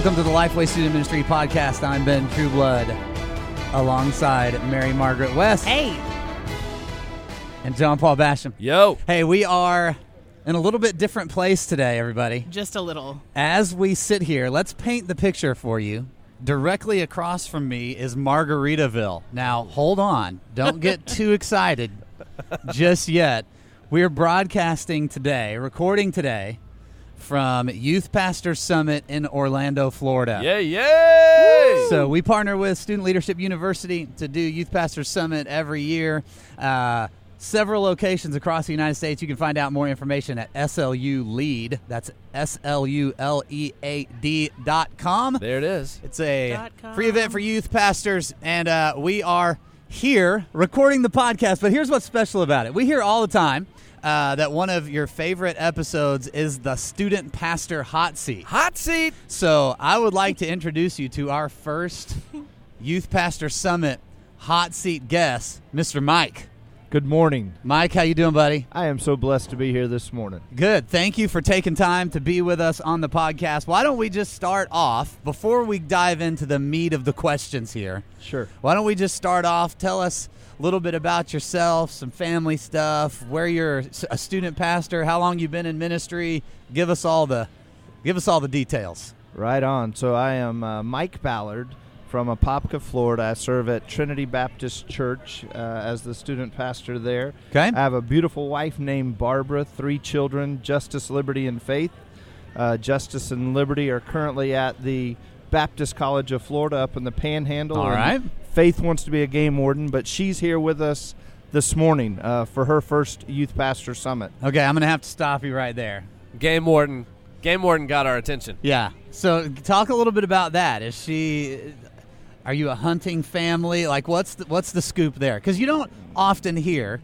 Welcome to the Lifeway Student Ministry Podcast. I'm Ben Trueblood, alongside Mary Margaret West Hey, and John Paul Basham. Yo. Hey, we are in a little bit different place today, everybody. just a little. As we sit here, let's paint the picture for you. Directly across from me is Margaritaville. Now, hold on. Don't get too excited just yet. We're broadcasting today, recording today from Youth Pastor Summit in Orlando, Florida. Yay, yay. So we partner with Student Leadership University to do Youth Pastor Summit every year. Uh, several locations across the United States. You can find out more information at SLU Lead. That's S L U L E A D dot com. there it is. It's a free event for youth pastors, and uh, we are here recording the podcast. But here's what's special about it: we hear all the time uh, that one of your favorite episodes is the student pastor hot seat. Hot seat. So I would like to introduce you to our first Youth Pastor Summit hot seat guest, Mr. Mike. Good morning. Mike, how you doing, buddy? I am so blessed to be here this morning. Good. Thank you for taking time to be with us on the podcast. Why don't we just start off before we dive into the meat of the questions here? Sure. Why don't we just start off? Tell us a little bit about yourself, some family stuff, where you're a student pastor, how long you've been in ministry. Give us all the, give us all the details. Right on. So I am uh, Mike Ballard from Apopka, Florida. I serve at Trinity Baptist Church uh, as the student pastor there. Okay. I have a beautiful wife named Barbara, three children, Justice, Liberty, and Faith. Uh, Justice and Liberty are currently at the Baptist College of Florida up in the Panhandle. All and right. Faith wants to be a game warden, but she's here with us this morning uh, for her first Youth Pastor Summit. Okay, I'm gonna have to stop you right there. Game warden. Game warden got our attention. Yeah. So talk a little bit about that. Is she? Are you a hunting family? Like, what's the, what's the scoop there? Because you don't often hear.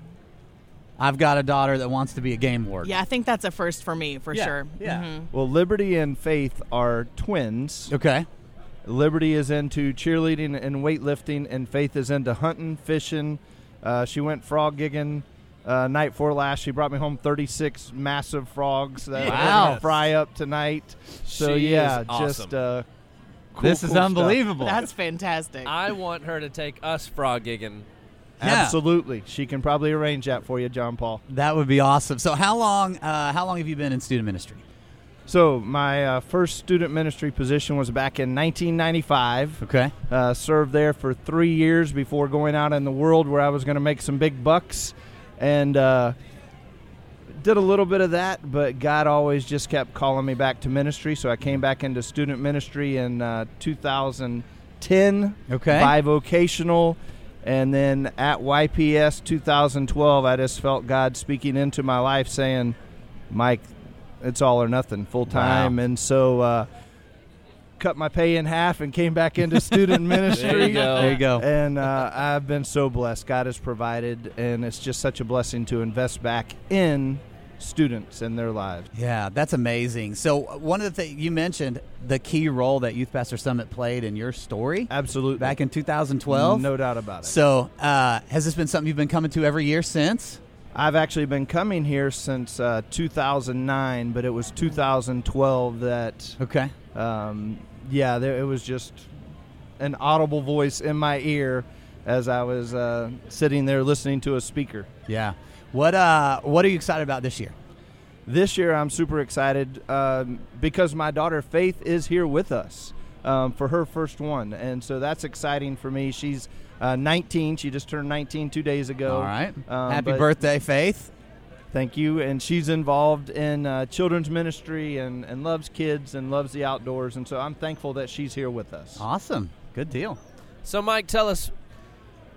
I've got a daughter that wants to be a game warden. Yeah, I think that's a first for me for Yeah, sure. yeah. Mhm. Well, Liberty and Faith are twins. Okay. Liberty is into cheerleading and weightlifting, and Faith is into hunting, fishing. Uh, she went frog gigging uh, night before last. She brought me home 36 massive frogs that we're Wow. gonna fry up tonight. So She yeah, is awesome. just uh, cool, this is cool stuff. unbelievable. That's fantastic. I want her to take us frog gigging. Yeah. Absolutely, she can probably arrange that for you, John Paul. that would be awesome. So how long? Uh, how long have you been in student ministry? So my uh, first student ministry position was back in 1995. Okay. Uh, served there for three years before going out in the world where I was going to make some big bucks, and uh, did a little bit of that. But God always just kept calling me back to ministry, so I came back into student ministry in uh, 2010. Okay. Bivocational. And then at YPS 2012, I just felt God speaking into my life saying, Mike, it's all or nothing, full time. Wow. And so uh, cut my pay in half and came back into student ministry. There you go. There you go. And uh, I've been so blessed. God has provided, and it's just such a blessing to invest back in students in their lives. Yeah, that's amazing. So one of the things you mentioned the key role that Youth Pastor Summit played in your story Absolutely. back in 2012. No doubt about it. So uh, has this been something you've been coming to every year since? I've actually been coming here since uh, 2009, but it was 2012 that, Okay. um, yeah, there, it was just an audible voice in my ear as I was uh, sitting there listening to a speaker. Yeah. What uh what are you excited about this year? This year, I'm super excited um, because my daughter Faith is here with us um, for her first one, and so that's exciting for me. She's uh, 19; she just turned 19 two days ago. All right. Um, Happy but birthday, Faith. Thank you. And she's involved in uh, children's ministry and, and loves kids and loves the outdoors, and so I'm thankful that she's here with us. Awesome. Good deal. So, Mike, tell us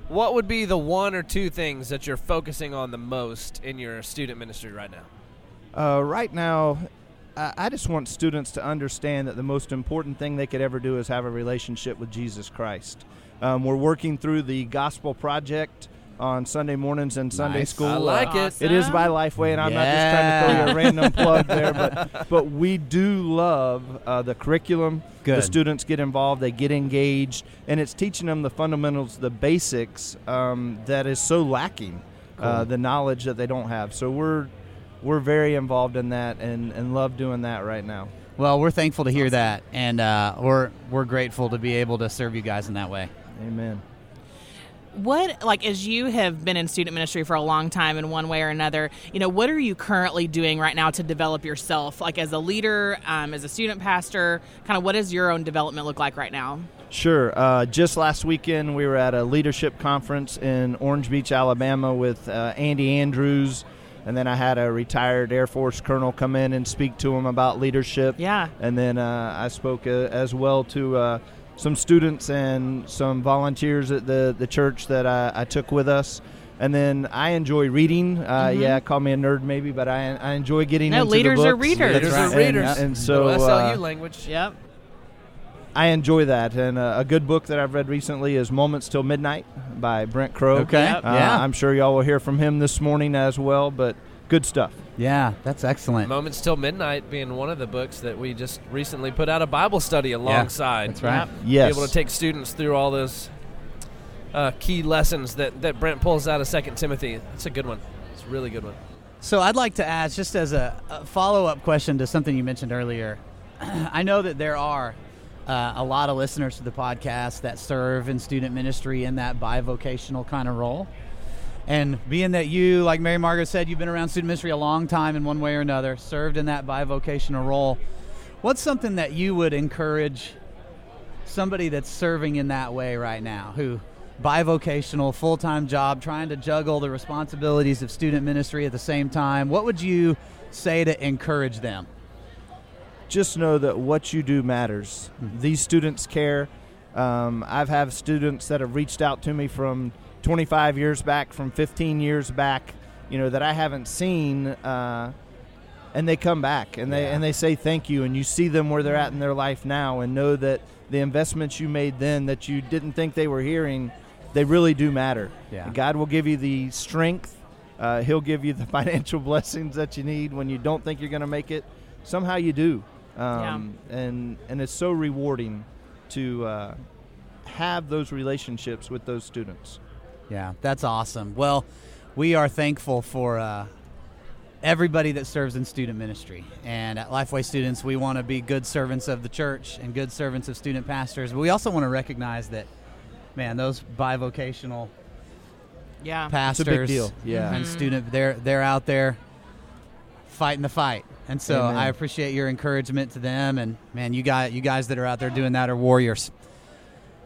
what would be the one or two things that you're focusing on the most in your student ministry right now? Uh, right now, I, just want students to understand that the most important thing they could ever do is have a relationship with Jesus Christ. Um, we're working through the Gospel Project on Sunday mornings and Sunday Nice. school. I like it. It is by Lifeway, and I'm not just trying to throw you a random plug there, but but we do love uh, the curriculum. Good. The students get involved, they get engaged, and it's teaching them the fundamentals, the basics um, that is so lacking, uh, the knowledge that they don't have. So we're we're very involved in that and, and love doing that right now. Well, we're thankful to hear that, and uh, we're we're grateful to be able to serve you guys in that way. Amen. What, like, as you have been in student ministry for a long time in one way or another, you know, what are you currently doing right now to develop yourself, like as a leader, um, as a student pastor? Kind of what does your own development look like right now? Sure. Uh, just last weekend, we were at a leadership conference in Orange Beach, Alabama, with uh, Andy Andrews, and then I had a retired Air Force colonel come in and speak to him about leadership. Yeah. And then uh, I spoke uh, as well to uh, some students and some volunteers at the, the church that I, I took with us. And then I enjoy reading. Uh, Yeah, call me a nerd maybe, but I, I enjoy getting No, into leaders the are readers. Leaders right. are readers. And, and so Little SLU uh, language. Yep. I enjoy that. And uh, a good book that I've read recently is Moments Till Midnight by Brent Crowe. Okay. Yep. Uh, Yeah. I'm sure y'all will hear from him this morning as well, but good stuff. Yeah, that's excellent. Moments Till Midnight being one of the books that we just recently put out a Bible study alongside. That's right. Yes. Be able to take students through all those uh, key lessons that, that Brent pulls out of Second Timothy. It's a good one. It's a really good one. So I'd like to ask, just as a, a follow-up question to something you mentioned earlier. I know that there are uh, a lot of listeners to the podcast that serve in student ministry in that bivocational kind of role. And being that you, like Mary Margaret said, you've been around student ministry a long time in one way or another, served in that bivocational role, what's something that you would encourage somebody that's serving in that way right now, who bivocational, full time job, trying to juggle the responsibilities of student ministry at the same time, what would you say to encourage them? Just know that what you do matters. Mm-hmm. These students care. Um, I've had students that have reached out to me from 25 years back, from 15 years back, you know, that I haven't seen. Uh, and they come back and they Yeah. and they say thank you and you see them where they're at in their life now and know that the investments you made then that you didn't think they were hearing they really do matter Yeah. god will give you the strength uh, he'll give you the financial blessings that you need when you don't think you're going to make it somehow you do um, and and it's so rewarding to uh, have those relationships with those students Yeah, that's awesome. Well, we are thankful for uh, everybody that serves in student ministry. And at Lifeway Students, we want to be good servants of the church and good servants of student pastors. But we also want to recognize that, man, those bivocational Yeah. pastors big deal. Yeah. and student, they're they're out there fighting the fight. And so Amen. I appreciate your encouragement to them. And man, you guys, you guys that are out there doing that are warriors.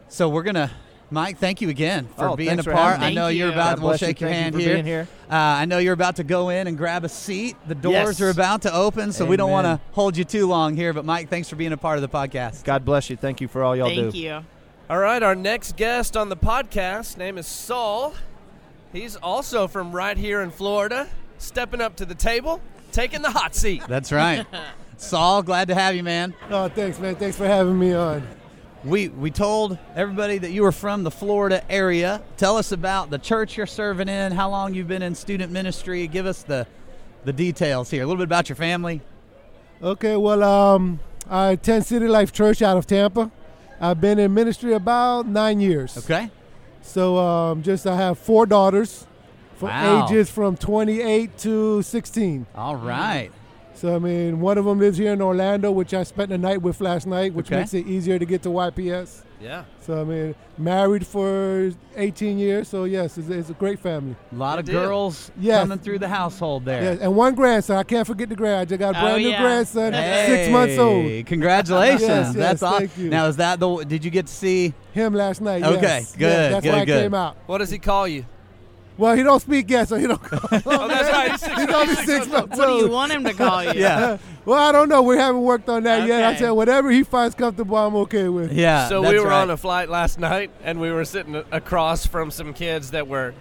So we're gonna. Mike, thank you again for Oh, being a part. I know Thank you're you. about. God We'll bless you. shake your Thank you hand here. here. Uh, I know you're about to go in and grab a seat. The doors Yes. are about to open, so we don't want to hold you too long here. But Mike, thanks for being a part of the podcast. god bless you thank you for all y'all Thank do you. All right, our next guest on the podcast name is Saul. He's also from right here in Florida, stepping up to the table, taking the hot seat. That's right. Saul, glad to have you, man. Oh, thanks, man. Thanks for having me on. We we told everybody that you were from the Florida area. Tell us about the church you're serving in, how long you've been in student ministry. Give us the the details here. A little bit about your family. Okay, well, um, I attend City Life Church out of Tampa. I've been in ministry about nine years. Okay. So, um, just I have four daughters, for Wow. ages from 28 to 16. All right. So, I mean, one of them lives here in Orlando, which I spent the night with last night, which Okay. makes it easier to get to YPS. Yeah. So, I mean, married for 18 years. So, yes, it's, it's a great family. A lot of deal. girls Yes. coming through the household there. Yes, and one grandson. I can't forget the grand. I just got a Oh, brand new yeah. grandson, six months old. Congratulations. Yes, yes, That's awesome. thank you. Now is that the did you get to see Him last night. Okay, yes. good, Yes, that's good, why I came out. What does he call you? Well, he don't speak yet, so he don't. Oh, that's right. He's six He's only six months What do you want him to call you? Yeah. Well, I don't know. We haven't worked on that yet. I Okay. said whatever he finds comfortable, I'm okay with. Yeah. so that's we were right. on a flight last night, and we were sitting across from some kids that were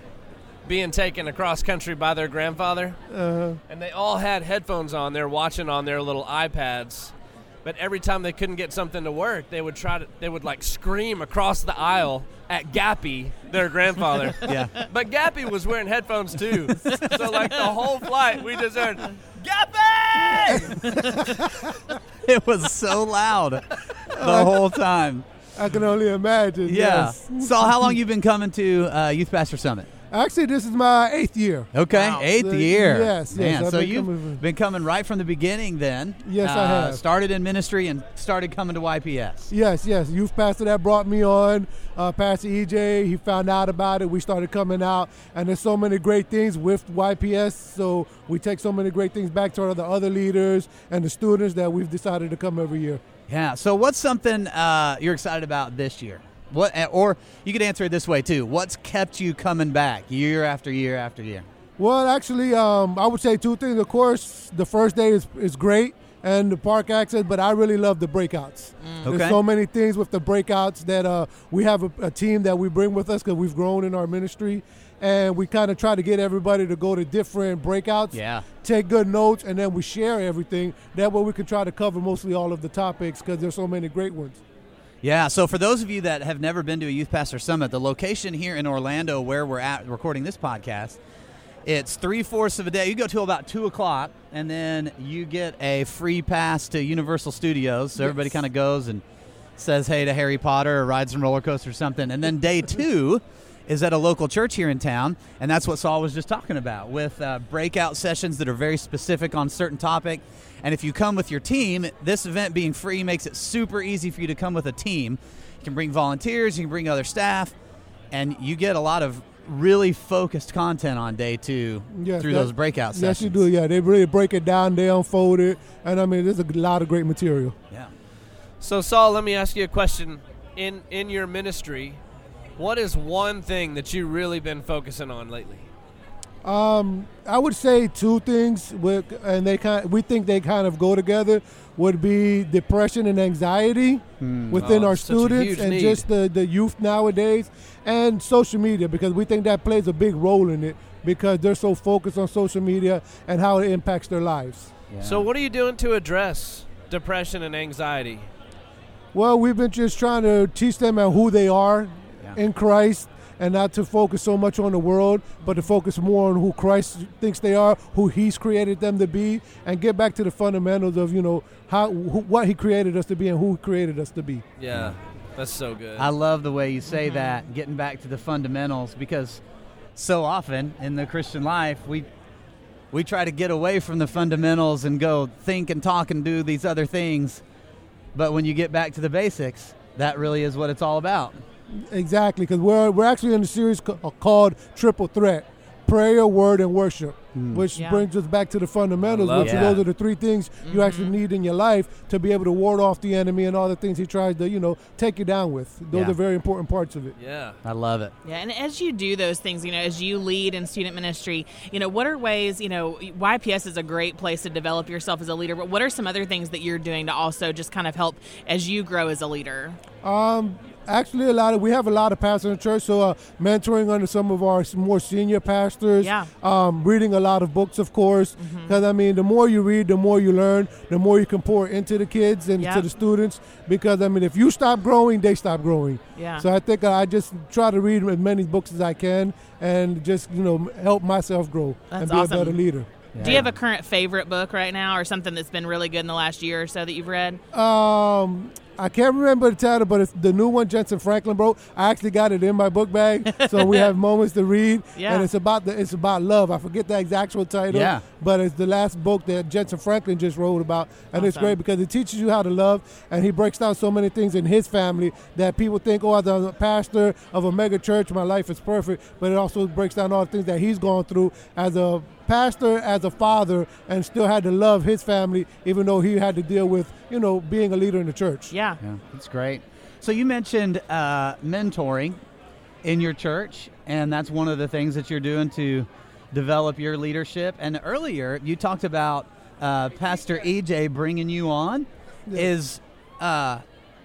being taken across country by their grandfather, Uh, and they all had headphones on. They're watching on their little iPads. But every time they couldn't get something to work, they would try to. They would like scream across the aisle at Gappy, their grandfather. Yeah. But Gappy was wearing headphones too. so like the whole flight, we just heard Gappy. It was so loud the whole time. I can only imagine. Yeah. Yes. Saul, how long you been coming to uh, Youth Pastor Summit? Actually, this is my eighth year. Okay, Wow. eighth So, year. yes, yes, Man, I've so been you've coming- been coming right from the beginning then. Yes, I Uh, have. Started in ministry and started coming to YPS. Yes, yes. Youth pastor that brought me on, uh, Pastor EJ. He found out about it. We started coming out, and there's so many great things with YPS. So we take so many great things back to the other leaders and the students that we've decided to come every year. Yeah. So what's something uh, you're excited about this year? What, or you could answer it this way too. What's kept you coming back year after year after year? Well, actually, um, I would say two things. Of course, the first day is, is great and the park access, but I really love the breakouts. Okay. There's so many things with the breakouts that uh, we have a, a team that we bring with us because we've grown in our ministry. And we kind of try to get everybody to go to different breakouts, Yeah. take good notes, and then we share everything. That way we can try to cover mostly all of the topics because there's so many great ones. Yeah, so for those of you that have never been to a Youth Pastor Summit, the location here in Orlando where we're at recording this podcast, it's three fourths of a day. You go till about two o'clock, and then you get a free pass to Universal Studios. So everybody kind of goes and says hey to Harry Potter or rides some roller coaster or something. And then day two is at a local church here in town, and that's what Saul was just talking about with uh, breakout sessions that are very specific on certain topic. And if you come with your team, this event being free makes it super easy for you to come with a team. You can bring volunteers, you can bring other staff, and you get a lot of really focused content on day two Yes, through that- those breakout sessions. Yes, you do. Yeah, they really break it down, they unfold it, and I mean, there's a lot of great material. Yeah. So Saul, let me ask you a question. In in your ministry, what is one thing that you've really been focusing on lately? Um, I would say two things, with, and they kind we think they kind of go together. Would be depression and anxiety within Oh, our students, and need. just the the youth nowadays, and social media because we think that plays a big role in it because they're so focused on social media and how it impacts their lives. So what are you doing to address depression and anxiety? Well, we've been just trying to teach them at who they are Yeah. in Christ and not to focus so much on the world, but to focus more on who Christ thinks they are, who He's created them to be, and get back to the fundamentals of, you know, how who, what He created us to be and who He created us to be. Yeah, that's so good. I love the way you say mm-hmm. that, getting back to the fundamentals, because so often in the Christian life we we try to get away from the fundamentals and go think and talk and do these other things. But when you get back to the basics, that really is what it's all about. Exactly, because we're, we're actually in a series uh, called Triple Threat prayer, word, and worship, which Yeah. brings us back to the fundamentals, which that. those are the three things you actually need in your life to be able to ward off the enemy and all the things he tries to, you know, take you down with. Those Yeah. are very important parts of it. yeah. I love it. Yeah, and as you do those things, you know, as you lead in student ministry, you know, what are ways, you know, YPS is a great place to develop yourself as a leader, but what are some other things that you're doing to also just kind of help as you grow as a leader? Um, actually, a lot of we have a lot of pastors in church, so uh, mentoring under some of our more senior pastors. Yeah. Um, reading a lot of books, of course, because I mean, the more you read, the more you learn, the more you can pour into the kids and Yeah. to the students. Because I mean, if you stop growing, they stop growing. Yeah. So I think uh, I just try to read as many books as I can and just you know help myself grow That's and be awesome. a better leader. Do you have a current favorite book right now or something that's been really good in the last year or so that you've read? Um, I can't remember the title, but it's the new one Jentezen Franklin wrote. I actually got it in my book bag, so we have moments to read. Yeah. And it's about the it's about love. I forget the exact actual title. Yeah. But it's the last book that Jentezen Franklin just wrote about, and it's great because it teaches you how to love, and he breaks down so many things in his family that people think, oh, as a pastor of a mega church, my life is perfect. But it also breaks down all the things that he's gone through as a pastor, as a father, and still had to love his family, even though he had to deal with, you know, being a leader in the church. Yeah. Yeah, that's great. So you mentioned uh, mentoring in your church, and that's one of the things that you're doing to develop your leadership. And earlier, you talked about uh, Pastor EJ bringing you on. Yeah. Is uh,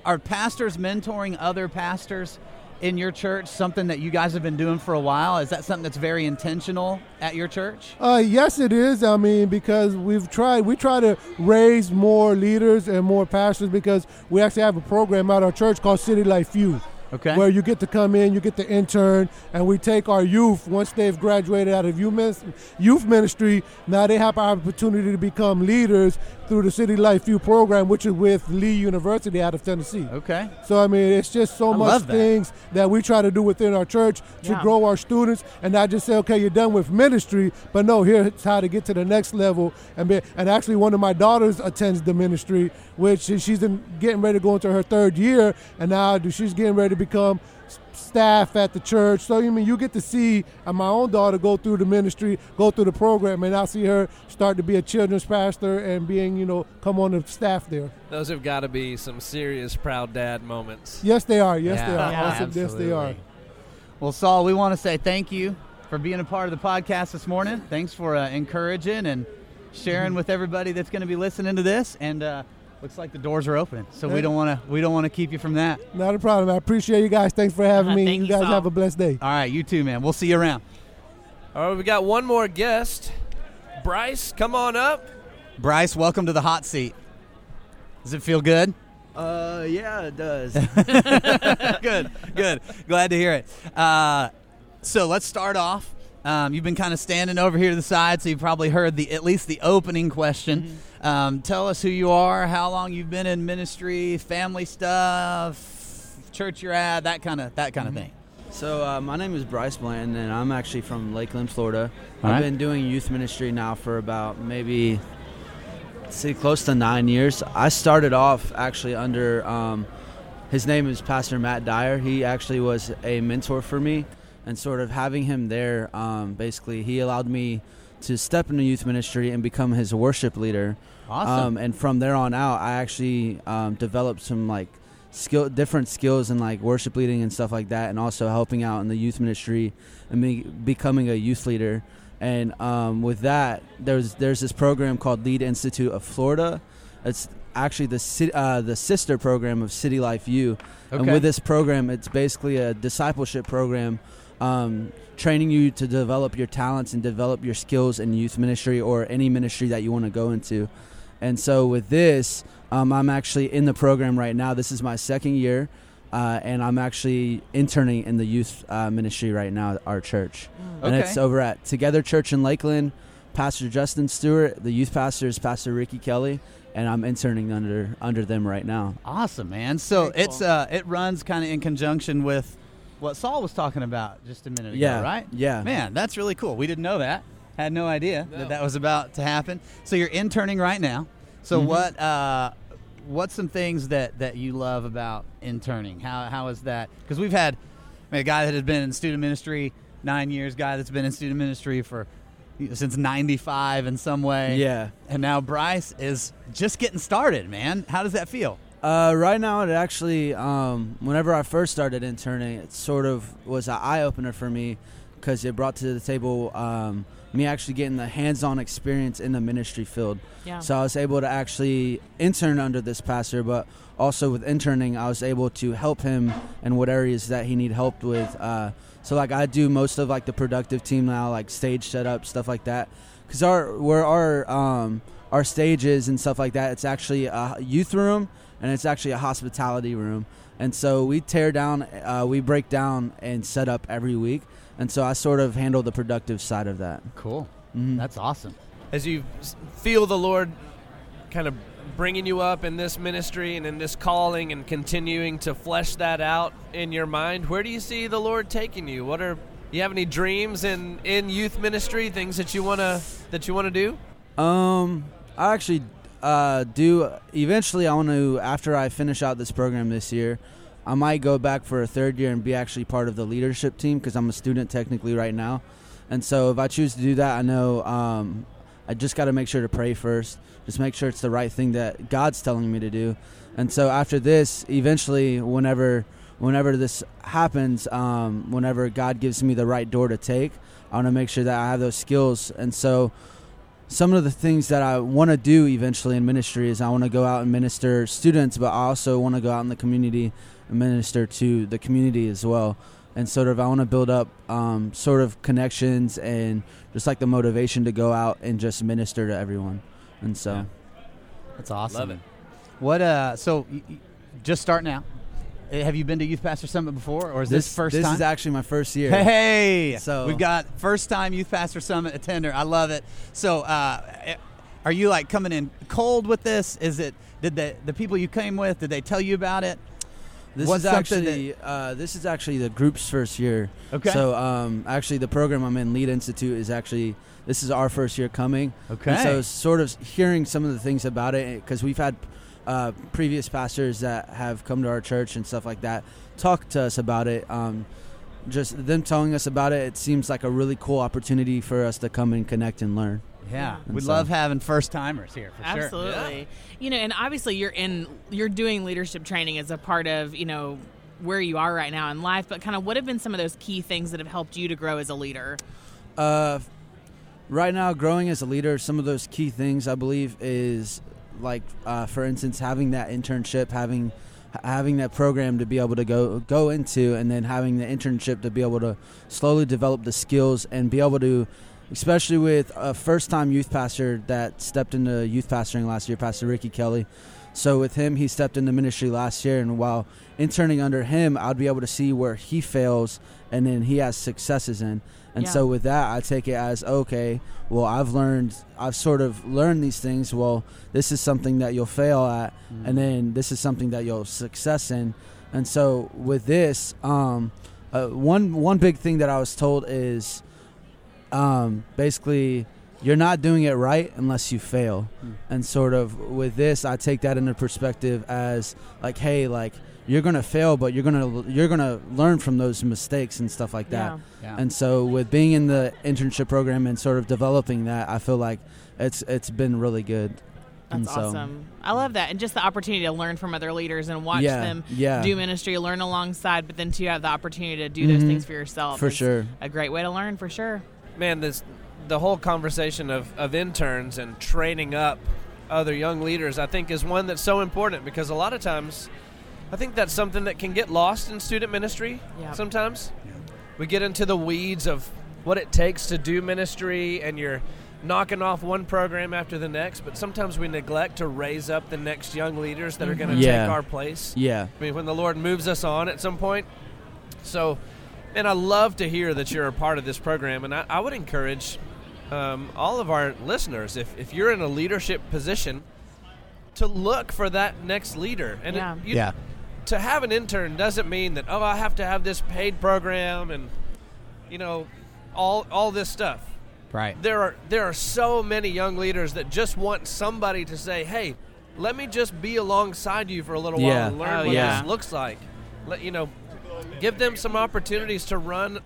are pastors mentoring other pastors in your church something that you guys have been doing for a while? Is that something that's very intentional at your church? Uh, yes, it is. I mean, because we've tried, we try to raise more leaders and more pastors because we actually have a program at our church called City Life Youth. Okay. Where you get to come in, you get to intern, and we take our youth once they've graduated out of youth ministry. Now they have our opportunity to become leaders through the City Life Youth program, which is with Lee University out of Tennessee. Okay. So I mean, it's just so I much that. things that we try to do within our church to Yeah. grow our students, and not just say, okay, you're done with ministry, but no, here's how to get to the next level. And be, and actually, one of my daughters attends the ministry, which she's in, getting ready to go into her third year, and now she's getting ready to become staff at the church. So you mean you get to see my own daughter go through the ministry, go through the program, and I see her start to be a children's pastor and being, you know, come on the staff there. Those have got to be some serious proud dad moments. Yes, they are. Yes, they are. Yeah. Awesome. Yes, they are. Well, Saul, we want to say thank you for being a part of the podcast this morning. Thanks for uh, encouraging and sharing with everybody that's going to be listening to this. And uh, looks like the doors are opening, so we don't want to we don't want to keep you from that. Not a problem. I appreciate you guys. Thanks for having me. Thank you you, guys Saul. have a blessed day. All right, you too, man. We'll see you around. All right, we got one more guest. Bryce, come on up. Bryce, welcome to the hot seat. Does it feel good? Uh, yeah, it does. good, good. Glad to hear it. Uh, so let's start off. Um, you've been kind of standing over here to the side, so you've probably heard the at least the opening question. Um, tell us who you are, how long you've been in ministry, family stuff, church you're at, that kind of that kind of thing. so, uh, my name is Bryce Bland, and I'm actually from Lakeland, Florida. All I've right. been doing youth ministry now for about maybe, see close to nine years. I started off actually under, um, his name is Pastor Matt Dyer. He actually was a mentor for me, and sort of having him there, um, basically, he allowed me to step into youth ministry and become his worship leader. Awesome. Um, and from there on out, I actually um, developed some like skill, different skills in like worship leading and stuff like that, and also helping out in the youth ministry and be, becoming a youth leader. And um, with that, there's there's this program called Lead Institute of Florida. It's actually the uh, the sister program of City Life U. Okay. And with this program, it's basically a discipleship program, um, training you to develop your talents and develop your skills in youth ministry or any ministry that you want to go into. And so with this, um, I'm actually in the program right now. This is my second year, uh, and I'm actually interning in the youth uh, ministry right now at our church. Okay. And it's over at Together Church in Lakeland. Pastor Justin Stewart, the youth pastor is Pastor Ricky Kelly, and I'm interning under under them right now. Awesome, man. So Very it's cool. uh, it runs kind of in conjunction with what Saul was talking about just a minute ago, Yeah, right? yeah. Man, that's really cool. We didn't know that. Had no idea No. that that was about to happen. So you're interning right now. So Mhm. what uh, what's some things that that you love about interning? How how is that? Because we've had I mean, a guy that had been in student ministry nine years, guy that's been in student ministry for since '95 in some way. Yeah. And now Bryce is just getting started, man. How does that feel? Uh, right now, it actually, um, whenever I first started interning, it sort of was an eye opener for me because it brought to the table um, me actually getting the hands on experience in the ministry field. Yeah. So I was able to actually intern under this pastor, but also with interning, I was able to help him in what areas that he need help with. Uh, so like I do most of like the productive team now, like stage setup stuff like that, because our where our um, our stages and stuff like that, it's actually a youth room and it's actually a hospitality room. And so we tear down, uh, we break down and set up every week. And so I sort of handle the productive side of that. Cool. Mhm. That's awesome. As you feel the Lord kind of bringing you up in this ministry and in this calling and continuing to flesh that out in your mind, where do you see the Lord taking you? What are you have any dreams in in youth ministry, things that you want to that you want to do? Um, I actually uh, do. Eventually, I want to. After I finish out this program this year, I might go back for a third year and be actually part of the leadership team because I'm a student technically right now. And so, if I choose to do that, I know um, I just got to make sure to pray first. Just make sure it's the right thing that God's telling me to do. And so, after this, eventually, whenever whenever this happens, um, whenever God gives me the right door to take, I want to make sure that I have those skills. And so, some of the things that I want to do eventually in ministry is I want to go out and minister students, but I also want to go out in the community and minister to the community as well. And sort of, I want to build up um, sort of connections and just like the motivation to go out and just minister to everyone. And so, Yeah. That's awesome. Love it. What uh? So y- y- just starting out. Uh, Have you been to Youth Pastor Summit before, or is this, this first this time? is actually my first year. Hey, So- we've got first time Youth Pastor Summit attender. I love it. So, uh, are you like coming in cold with this? Is it did the the people you came with did they tell you about it? This What's is actually uh, this is actually the group's first year. Okay. So um, actually, the program I'm in, Lead Institute, is actually this is our first year coming. Okay. And so sort of hearing some of the things about it because we've had uh, previous pastors that have come to our church and stuff like that talk to us about it. Um, just them telling us about it, it seems like a really cool opportunity for us to come and connect and learn. Yeah, And we so- love having first timers here for sure. Absolutely. You know, and obviously you're in you're doing leadership training as a part of, you know, where you are right now in life, but kind of what have been some of those key things that have helped you to grow as a leader? Uh, right now, growing as a leader, some of those key things I believe is like, uh, for instance, having that internship, having having that program to be able to go go into, and then having the internship to be able to slowly develop the skills and be able to, especially with a first time youth pastor that stepped into youth pastoring last year, Pastor Ricky Kelly. So with him, he stepped into ministry last year, and while interning under him, I'd be able to see where he fails and then he has successes in. And Yeah. so with that, I take it as okay. Well, I've learned, I've sort of learned these things. Well, this is something that you'll fail at, and then this is something that you'll success in. And so with this, um, uh, one one big thing that I was told is, um, basically, you're not doing it right unless you fail. And sort of with this, I take that into perspective as like, hey, like you're gonna fail, but you're gonna you're gonna learn from those mistakes and stuff like that. Yeah. Yeah. And so with being in the internship program and sort of developing that, I feel like it's it's been really good. That's And so- awesome. I love that. And just the opportunity to learn from other leaders and watch Yeah, them yeah. do ministry, learn alongside, but then to have the opportunity to do those Mhm. things for yourself. For sure. A great way to learn for sure. Man, this the whole conversation of, of interns and training up other young leaders, I think, is one that's so important because a lot of times, I think that's something that can get lost in student ministry. Yeah. Sometimes we get into the weeds of what it takes to do ministry, and you're knocking off one program after the next. But sometimes we neglect to raise up the next young leaders that are going mm-hmm. to Yeah. take our place. Yeah. I mean, when the Lord moves us on at some point. So, and I love to hear that you're a part of this program, and I, I would encourage um, all of our listeners, if, if you're in a leadership position, to look for that next leader. And it- Yeah. you- Yeah. to have an intern doesn't mean that oh I have to have this paid program and you know all all this stuff. Right. There are there are so many young leaders that just want somebody to say, "Hey, let me just be alongside you for a little Yeah. while and learn Oh, what yeah. this looks like." Let you know, give them some opportunities to run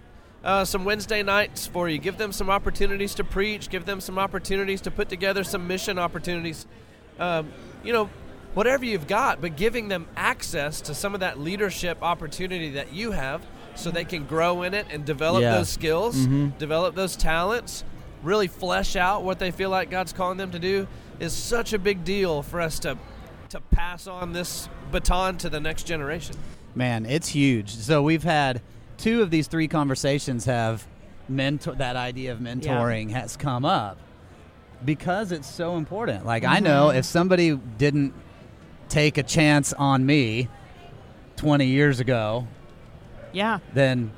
uh, some Wednesday nights for you. Give them some opportunities to preach. Give them some opportunities to put together some mission opportunities. Um, you know, whatever you've got, but giving them access to some of that leadership opportunity that you have so they can grow in it and develop Yeah. those skills, Mhm. develop those talents, really flesh out what they feel like God's calling them to do is such a big deal for us to to pass on this baton to the next generation. Man, it's huge. So we've had two of these three conversations have mentor that idea of mentoring has come up because it's so important. Like I know mm-hmm. if somebody didn't take a chance on me 20 years ago, Yeah. then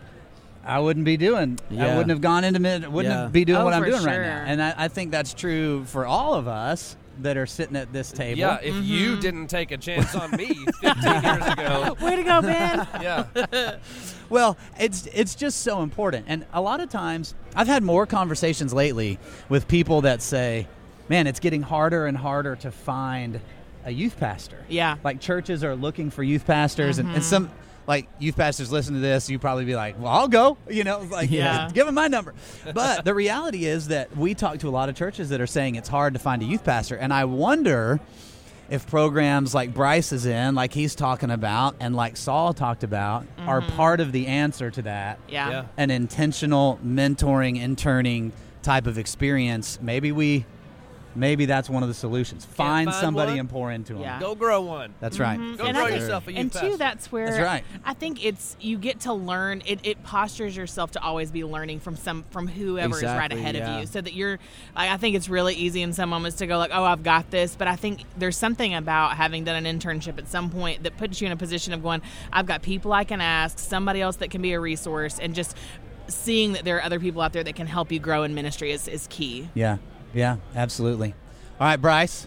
I wouldn't be doing. I wouldn't have gone into mid. Wouldn't Yeah. have be doing Oh, what I'm for doing right now. And I, I think that's true for all of us that are sitting at this table. Yeah, if you mm-hmm. didn't take a chance on me 15 years ago, Way to go, man. yeah. Well, it's it's just so important, and a lot of times I've had more conversations lately with people that say, "Man, it's getting harder and harder to find a youth pastor." Yeah. like churches are looking for youth pastors, and, and mm-hmm. some like youth pastors listen to this, you probably be like, "Well, I'll go," you know, like Yeah. give them my number. But the reality is that we talk to a lot of churches that are saying it's hard to find a youth pastor, and I wonder if programs like Bryce is in, like he's talking about, and like Saul talked about, are mm-hmm. part of the answer to that. Yeah. Yeah. An intentional mentoring, interning type of experience. Maybe we maybe that's one of the solutions. Find, find somebody one? and pour into them. Yeah. Go grow one. That's right. Mhm. Go And grow think- yourself a youth and two, pastor. that's where That's right. I think it's you get to learn. It, it postures yourself to always be learning from some from whoever is right ahead yeah. of you, so that you're. I, I think it's really easy in some moments to go like, "Oh, I've got this," but I think there's something about having done an internship at some point that puts you in a position of going, "I've got people I can ask, somebody else that can be a resource," and just seeing that there are other people out there that can help you grow in ministry is, is key. Yeah, yeah, absolutely. All right, Bryce,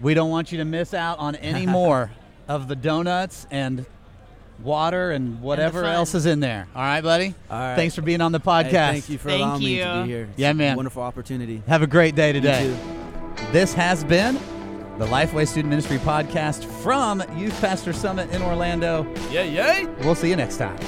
we don't want you to miss out on any more of the donuts and water and whatever fun. else is in there. All right, buddy? All right. Thanks for being on the podcast. Hey, thank you for Thank allowing me to be here. It's Yeah, a man. Wonderful opportunity. Have a great day You today. too. This has been the Lifeway Student Ministry podcast from Youth Pastor Summit in Orlando. Yeah, yay. We'll see you next time.